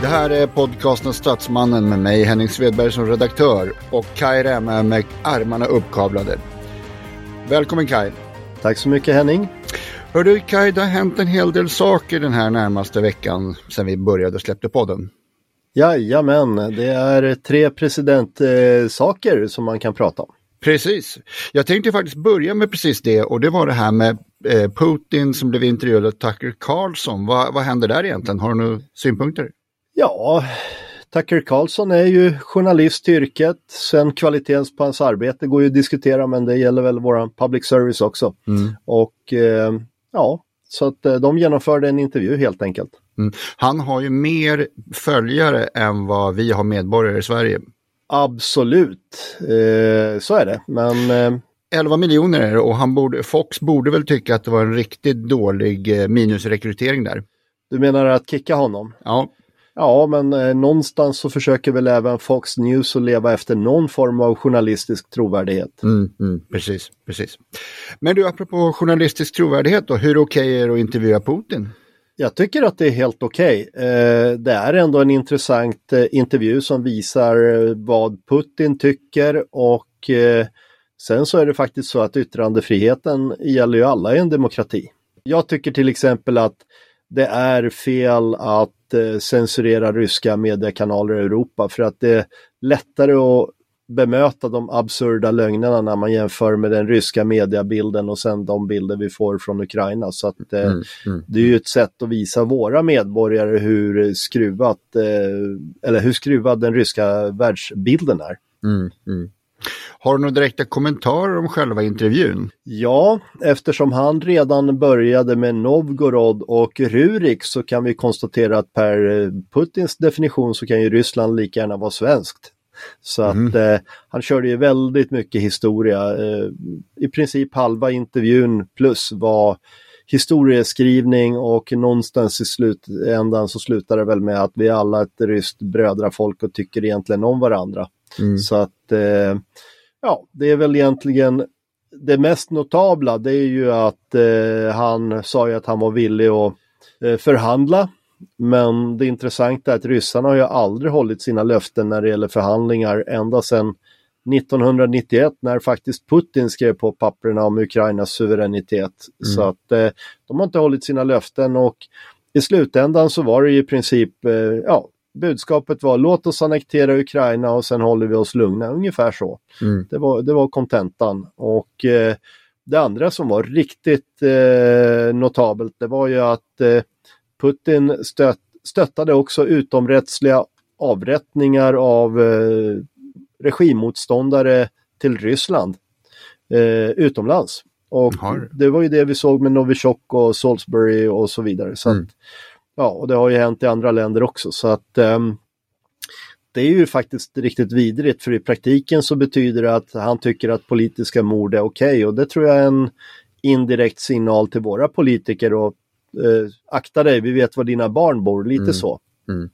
Det här är podcasten Statsmannen med mig Henning Svedberg som redaktör och Kaj Rämä med armarna uppkavlade. Välkommen Kaj. Tack så mycket Henning. Hör du Kaj, det har hänt en hel del saker den här närmaste veckan sedan vi började och släppte podden. Jajamän, det är tre presidentsaker som man kan prata om. Precis. Jag tänkte faktiskt börja med precis det och det var det här med eh, Putin som blev intervjuad av Tucker Carlson. Vad, vad händer där egentligen? Har du några synpunkter? Ja, Tucker Carlson är ju journalist i yrket. Sen kvaliteten på hans arbete går ju att diskutera men det gäller väl våran public service också. Mm. Och eh, ja, så att eh, de genomförde en intervju helt enkelt. Mm. Han har ju mer följare än vad vi har medborgare i Sverige. Absolut, eh, så är det. Men eh, 11 miljoner är det och han borde, Fox borde väl tycka att det var en riktigt dålig eh, minusrekrytering där. du menar att kicka honom? Ja, Ja, men eh, någonstans så försöker väl även Fox News att leva efter någon form av journalistisk trovärdighet. mm, mm, precis, precis. Men du, apropå journalistisk trovärdighet då, hur okej är det att intervjua Putin? Jag tycker att det är helt okej. Eh, det är ändå en intressant eh, intervju som visar eh, vad Putin tycker och eh, sen så är det faktiskt så att yttrandefriheten gäller ju alla i en demokrati. Jag tycker till exempel att det är fel att eh, censurera ryska mediekanaler i Europa för att det är lättare att bemöta de absurda lögnerna när man jämför med den ryska mediabilden och sen de bilder vi får från Ukraina. Så att eh, Mm, mm. det är ju ett sätt att visa våra medborgare hur skruvat, eh, eller hur skruvad den ryska världsbilden är. Mm, mm. Har du några direkta kommentarer om själva intervjun? Ja, eftersom han redan började med Novgorod och Rurik så kan vi konstatera att per eh, Putins definition så kan ju Ryssland lika gärna vara svenskt. Så att eh, han körde ju väldigt mycket historia. Eh, I princip halva intervjun plus var historieskrivning och någonstans i slutändan så slutar det väl med att vi är alla ett ryskt brödrafolk och tycker egentligen om varandra. Så att eh, ja, det är väl egentligen det mest notabla det är ju att eh, han sa ju att han var villig att eh, förhandla. Men det intressanta är att ryssarna har ju aldrig hållit sina löften när det gäller förhandlingar ända sedan 1991 när faktiskt Putin skrev på papperna om Ukrainas suveränitet. Så att eh, de har inte hållit sina löften och i slutändan så var det i princip, eh, ja, budskapet var låt oss annektera Ukraina och sen håller vi oss lugna, ungefär så. Mm. Det var, det var kontentan. Och eh, det andra som var riktigt eh, notabelt, det var ju att eh, Putin stött, stöttade också utomrättsliga avrättningar av eh, regimmotståndare till Ryssland eh, utomlands. Och Har. det var ju det vi såg med Novichok och Salisbury och så vidare. Så Mm. Ja, och det har ju hänt i andra länder också. Så att ehm, det är ju faktiskt riktigt vidrigt för i praktiken så betyder det att han tycker att politiska mord är okej och det tror jag är en indirekt signal till våra politiker och eh, akta dig, vi vet var dina barn bor, lite Mm. så. Mm.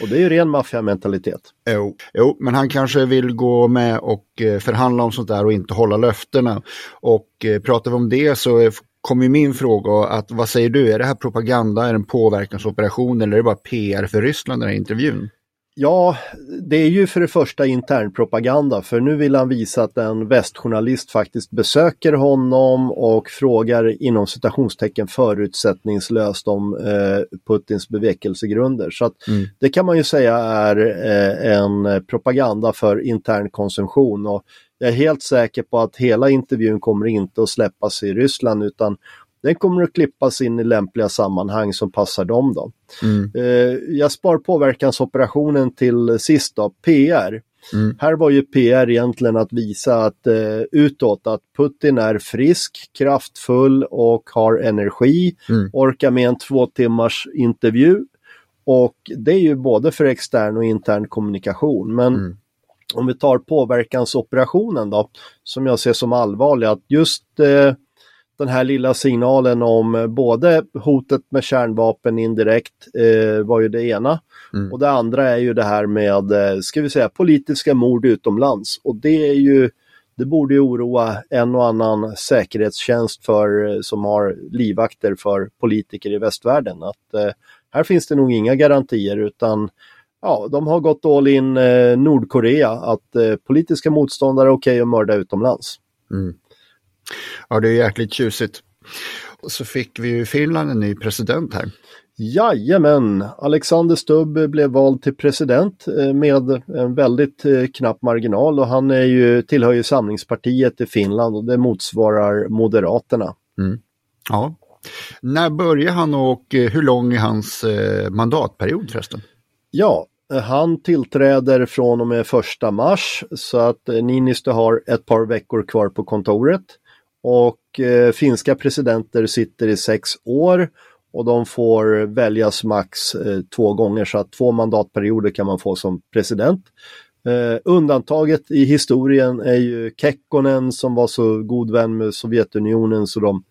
Och det är ju ren maffiamentalitet. Jo, jo, men han kanske vill gå med och eh, förhandla om sånt där och inte hålla löftena. Och eh, pratar vi om det så kommer ju min fråga att vad säger du, är det här propaganda, är det en påverkansoperation? Eller är det bara PR för Ryssland den här intervjun? Ja, det är ju för det första internpropaganda för nu vill han visa att en västjournalist faktiskt besöker honom och frågar inom citationstecken förutsättningslöst om eh, Putins bevekelsegrunder. Så att Mm. det kan man ju säga är eh, en propaganda för intern konsumtion och jag är helt säker på att hela intervjun kommer inte att släppas i Ryssland utan den kommer att klippas in i lämpliga sammanhang som passar dem. Då. Mm. Eh, jag spar påverkansoperationen till sist då, PR. Mm. Här var ju PR egentligen att visa att eh, utåt att Putin är frisk, kraftfull och har energi, Mm. orkar med en två timmars intervju. Och det är ju både för extern och intern kommunikation. Men Mm. om vi tar påverkansoperationen då, som jag ser som allvarlig, att just eh, den här lilla signalen om eh, både hotet med kärnvapen indirekt eh, var ju det ena. Mm. Och det andra är ju det här med, eh, ska vi säga, politiska mord utomlands. Och det är ju, det borde ju oroa en och annan säkerhetstjänst för, eh, som har livvakter för politiker i västvärlden. Att eh, här finns det nog inga garantier utan ja, de har gått all in eh, Nordkorea att politiska motståndare är okej att mörda utomlands. Mm. Ja, det är jäkligt tjusigt. Och så fick vi ju Finland en ny president här. Jajamän, Alexander Stubb blev vald till president eh, med en väldigt eh, knapp marginal och han är ju, tillhör ju Samlingspartiet i Finland och det motsvarar Moderaterna. Ja. När börjar han och eh, hur lång är hans mandatperiod förresten? Ja, han tillträder från och med första mars så att Niinistö har ett par veckor kvar på kontoret. Och eh, finska presidenter sitter i sex år och de får väljas max eh, två gånger så att två mandatperioder kan man få som president. Eh, undantaget i historien är ju Kekkonen som var så god vän med Sovjetunionen så de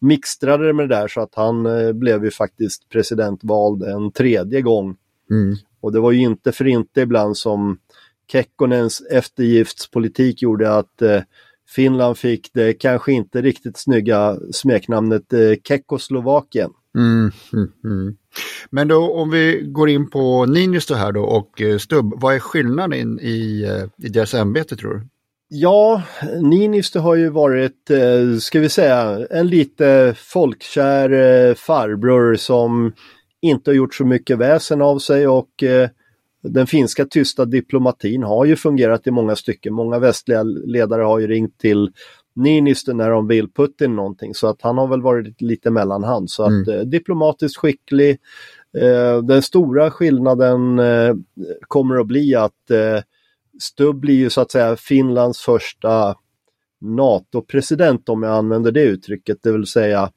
mixtrade med det där så att han eh, blev ju faktiskt presidentvald en tredje gång Mm. och det var ju inte för inte ibland som Kekkonens eftergiftspolitik gjorde att eh, Finland fick det kanske inte riktigt snygga smeknamnet eh, Kekkoslovakien. Mm, mm, mm. Men då om vi går in på Niinistö här då och eh, Stubb, vad är skillnaden i, eh, i deras ämbete tror du? Ja, Niinistö har ju varit, eh, ska vi säga, en lite folkkär farbror som inte har gjort så mycket väsen av sig och den finska tysta diplomatin har ju fungerat i många stycken. Många västliga ledare har ju ringt till Niinistö när de vill Putin någonting så att han har väl varit lite mellanhand. Så att eh, diplomatiskt skicklig. Eh, den stora skillnaden eh, kommer att bli att eh, Stubb blir ju så att säga Finlands första NATO-president om jag använder det uttrycket, det vill säga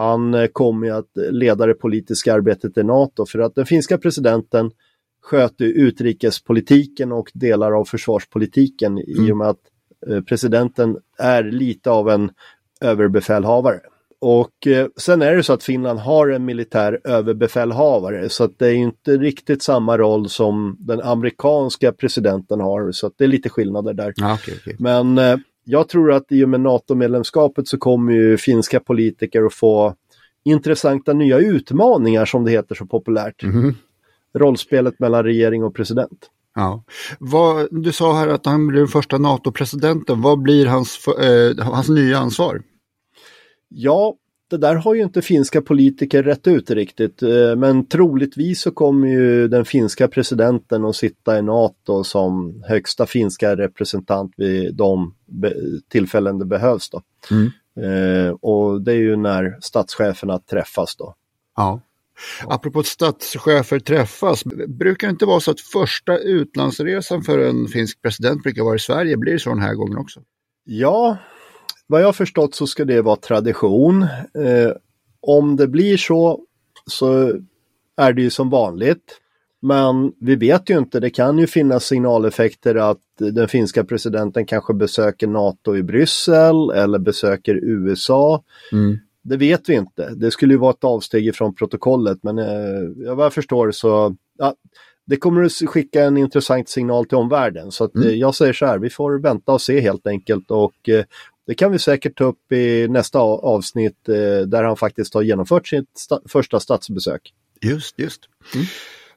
han eh, kommer att leda det politiska arbetet i NATO för att den finska presidenten sköter utrikespolitiken och delar av försvarspolitiken i och med att eh, presidenten är lite av en överbefälhavare. Och eh, sen är det så att Finland har en militär överbefälhavare så att det är inte riktigt samma roll som den amerikanska presidenten har så att det är lite skillnader där. Ja, okej, okej. Men eh, jag tror att i och med NATO-medlemskapet så kommer ju finska politiker att få intressanta nya utmaningar som det heter så populärt. Mhm. Rollspelet mellan regering och president. Ja. Vad, du sa här att han blir den första NATO-presidenten. Vad blir hans, eh, hans nya ansvar? Ja, det där har ju inte finska politiker rätt ut riktigt, eh, men troligtvis så kommer ju den finska presidenten att sitta i NATO som högsta finska representant vid de tillfällen det behövs. Då. Mm. Eh, och det är ju när statscheferna träffas då. Ja. Apropå att statschefer träffas, brukar det inte vara så att första utlandsresan för en finsk president brukar vara i Sverige? Blir det så den här gången också? Ja, vad jag förstått så ska det vara tradition. Eh, om det blir så så är det ju som vanligt. Men vi vet ju inte, det kan ju finnas signaleffekter att den finska presidenten kanske besöker NATO i Bryssel eller besöker USA. Mm. Det vet vi inte. Det skulle ju vara ett avsteg från protokollet men eh, vad jag förstår så ja, det kommer att skicka en intressant signal till omvärlden. Så att, mm. eh, jag säger så här, vi får vänta och se helt enkelt och eh, det kan vi säkert ta upp i nästa avsnitt eh, där han faktiskt har genomfört sitt sta första statsbesök. Just, just. Mm.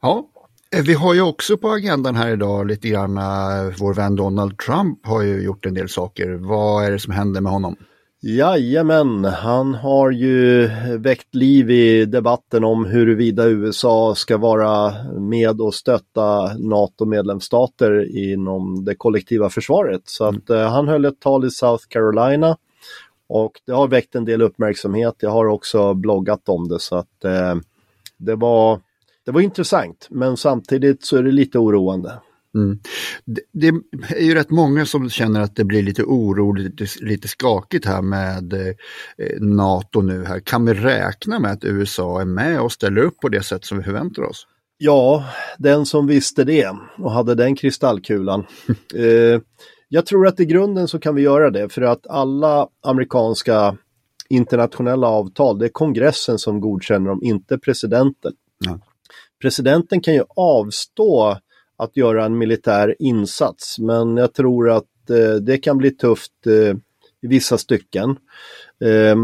Ja, eh, vi har ju också på agendan här idag lite grann, eh, vår vän Donald Trump har ju gjort en del saker. Vad är det som händer med honom? Jajamän, han har ju väckt liv i debatten om huruvida USA ska vara med och stötta NATO-medlemsstater inom det kollektiva försvaret. Så att mm. han höll ett tal i South Carolina och det har väckt en del uppmärksamhet. Jag har också bloggat om det så att eh, det, var, det var intressant men samtidigt så är det lite oroande. Mm. Det, det, är ju rätt många som känner att det blir lite oroligt, lite, lite skakigt här med eh, NATO nu här. Kan vi räkna med att USA är med och ställer upp på det sätt som vi förväntar oss? Ja, den som visste det och hade den kristallkulan. eh, jag tror att i grunden så kan vi göra det för att alla amerikanska internationella avtal, det är kongressen som godkänner dem, inte presidenten. Ja. Presidenten kan ju avstå att göra en militär insats. Men jag tror att eh, det kan bli tufft eh, i vissa stycken. Eh,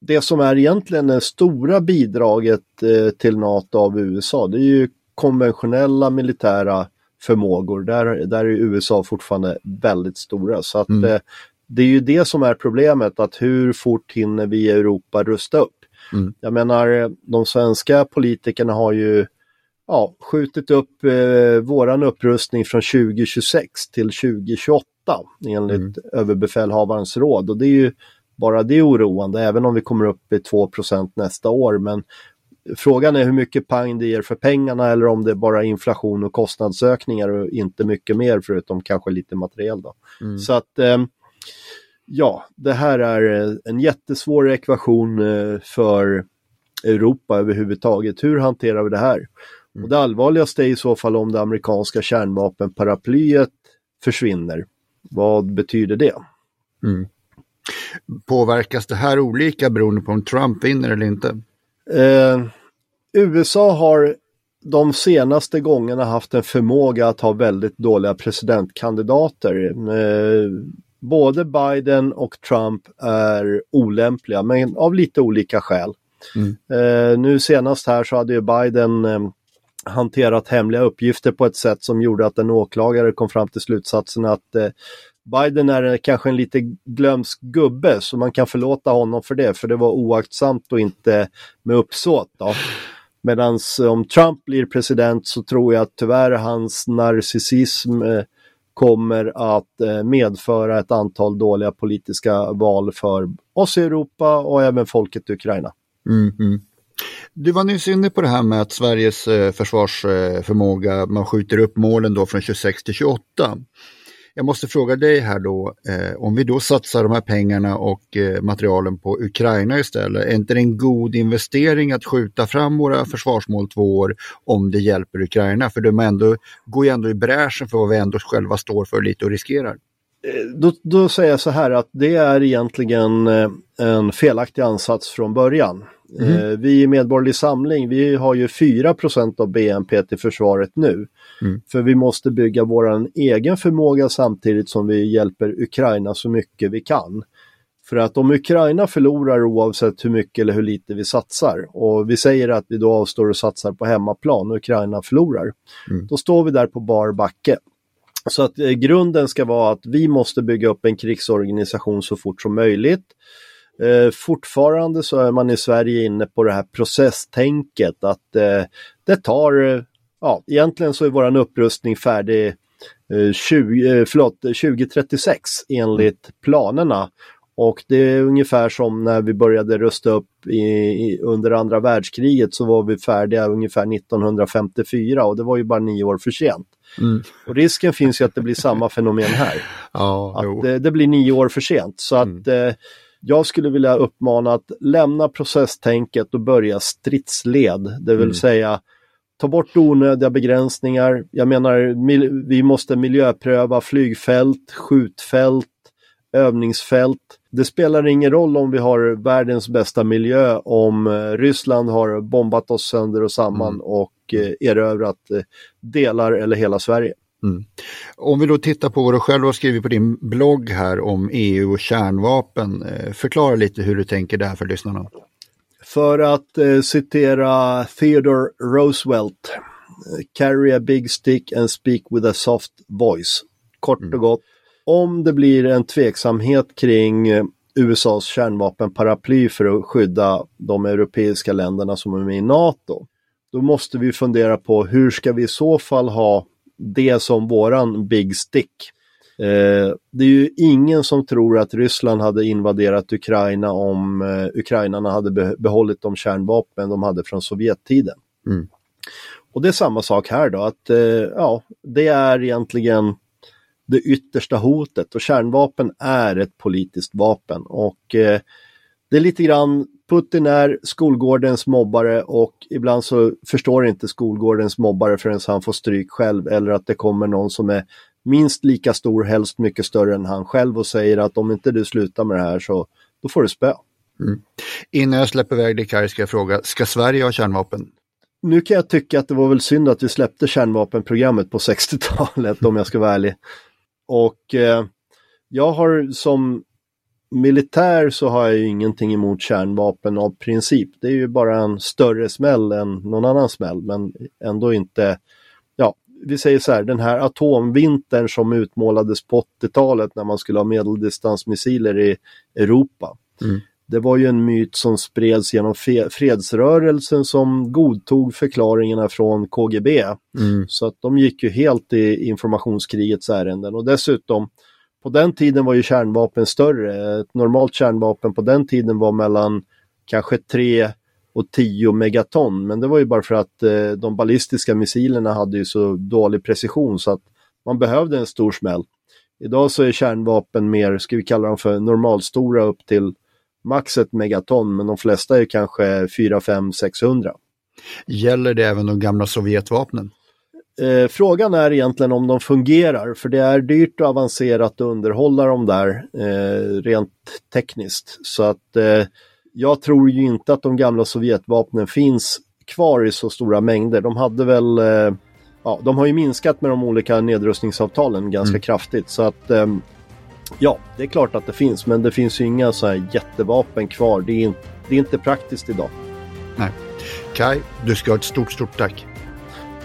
det som är egentligen det stora bidraget eh, till NATO av USA, det är ju konventionella militära förmågor. Där, där är USA fortfarande väldigt stora. Så att mm. Eh, det är ju det som är problemet, att hur fort hinner vi i Europa rusta upp? Mm. Jag menar, de svenska politikerna har ju ja, skjutit upp eh, våran upprustning från 2026 till 2028 enligt mm. överbefälhavarens råd. Och det är ju bara det oroande, även om vi kommer upp i 2% nästa år. Men frågan är hur mycket pang det ger för pengarna eller om det är bara inflation och kostnadsökningar och inte mycket mer förutom kanske lite materiel. Då. Mm. Så att eh, ja, det här är en jättesvår ekvation eh, för Europa överhuvudtaget. Hur hanterar vi det här? Mm. Och det allvarligaste är i så fall om det amerikanska kärnvapenparaplyet försvinner. Vad betyder det? Mm. Påverkas det här olika beroende på om Trump vinner eller inte? Eh, USA har de senaste gångerna haft en förmåga att ha väldigt dåliga presidentkandidater. Eh, både Biden och Trump är olämpliga, men av lite olika skäl. Mm. Eh, nu senast här så hade ju Biden eh, hanterat hemliga uppgifter på ett sätt som gjorde att en åklagare kom fram till slutsatsen att eh, Biden är eh, kanske en lite glömsk gubbe så man kan förlåta honom för det, för det var oaktsamt och inte med uppsåt. Medan eh, om Trump blir president så tror jag att tyvärr hans narcissism eh, kommer att eh, medföra ett antal dåliga politiska val för oss i Europa och även folket i Ukraina. Mm, -hmm. Du var nyss inne på det här med att Sveriges eh, försvarsförmåga, eh, man skjuter upp målen då från 26 till 28. Jag måste fråga dig här då, eh, om vi då satsar de här pengarna och eh, materialen på Ukraina istället, är inte det en god investering att skjuta fram våra försvarsmål två år om det hjälper Ukraina? För de ändå, går ju ändå i bräschen för vad vi ändå själva står för lite och riskerar. Eh, då, då säger jag så här att det är egentligen en felaktig ansats från början. Mm. Vi i Medborgerlig Samling, vi har ju 4% av BNP till försvaret nu. Mm. För vi måste bygga vår egen förmåga samtidigt som vi hjälper Ukraina så mycket vi kan. För att om Ukraina förlorar oavsett hur mycket eller hur lite vi satsar och vi säger att vi då avstår och satsar på hemmaplan och Ukraina förlorar, mm. då står vi där på bar backe. Så att eh, grunden ska vara att vi måste bygga upp en krigsorganisation så fort som möjligt. Eh, fortfarande så är man i Sverige inne på det här processtänket att eh, det tar, eh, ja egentligen så är våran upprustning färdig 20, eh, förlåt, 2036 enligt planerna. Och det är ungefär som när vi började rusta upp i, i, under andra världskriget så var vi färdiga ungefär 1954 och det var ju bara nio år för sent. Mm. Och risken finns ju att det blir samma fenomen här. Ja, att det, det, blir nio år för sent. Så att mm. Jag skulle vilja uppmana att lämna processtänket och börja stridsled. Det vill mm. säga ta bort onödiga begränsningar. Jag menar, vi måste miljöpröva flygfält, skjutfält, övningsfält. Det spelar ingen roll om vi har världens bästa miljö om eh, Ryssland har bombat oss sönder och samman mm. och eh, erövrat eh, delar eller hela Sverige. Mm. Om vi då tittar på vad du själv har skrivit på din blogg här om EU och kärnvapen. Förklara lite hur du tänker där för lyssnarna. För att eh, citera Theodore Roosevelt, carry a big stick and speak with a soft voice. Kort mm. och gott, om det blir en tveksamhet kring eh, USAs kärnvapenparaply för att skydda de europeiska länderna som är med i NATO, då måste vi fundera på hur ska vi i så fall ha det som våran big stick. Eh, det är ju ingen som tror att Ryssland hade invaderat Ukraina om eh, ukrainarna hade be behållit de kärnvapen de hade från Sovjettiden. Mm. Och det är samma sak här då, att eh, ja, det är egentligen det yttersta hotet och kärnvapen är ett politiskt vapen och det är lite grann Putin är skolgårdens mobbare och ibland så förstår inte skolgårdens mobbare förrän han får stryk själv eller att det kommer någon som är minst lika stor, helst mycket större än han själv och säger att om inte du slutar med det här så då får du spö. Mm. Innan jag släpper iväg dig Kaj ska jag fråga, ska Sverige ha kärnvapen? Nu kan jag tycka att det var väl synd att vi släppte kärnvapenprogrammet på 60-talet om jag ska vara ärlig. Och eh, jag har som militär så har jag ju ingenting emot kärnvapen av princip. Det är ju bara en större smäll än någon annan smäll men ändå inte vi säger så här, den här atomvintern som utmålades på 80-talet när man skulle ha medeldistansmissiler i Europa. Mm. Det var ju en myt som spreds genom fredsrörelsen som godtog förklaringarna från KGB. Mm. Så att de gick ju helt i informationskrigets ärenden och dessutom på den tiden var ju kärnvapen större. Ett normalt kärnvapen på den tiden var mellan kanske 3 och 10 megaton. Men det var ju bara för att eh, de ballistiska missilerna hade ju så dålig precision så att man behövde en stor smäll. Idag så är kärnvapen mer, ska vi kalla dem för normalstora upp till max ett megaton, men de flesta är kanske 4, 5, 600. Gäller det även de gamla Sovjetvapnen? Eh, frågan är egentligen om de fungerar, för det är dyrt och avancerat att underhålla dem där eh, rent tekniskt. Så att eh, jag tror ju inte att de gamla Sovjetvapnen finns kvar i så stora mängder. De hade väl, eh, ja, de har ju minskat med de olika nedrustningsavtalen ganska mm. kraftigt så att eh, ja, det är klart att det finns, men det finns ju inga så här jättevapen kvar. Det är, det är inte praktiskt idag. Nej. Kai, du ska ha ett stort, stort tack.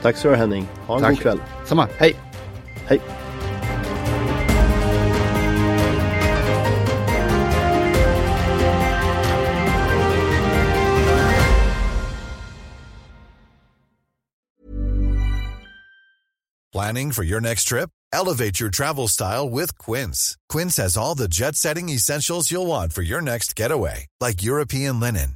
Tack så du Henning. Ha en tack. god kväll. Samma. Hej. Hej. Planning for your next trip? Elevate your travel style with Quince. Quince has all the jet setting essentials you'll want for your next getaway, like European linen,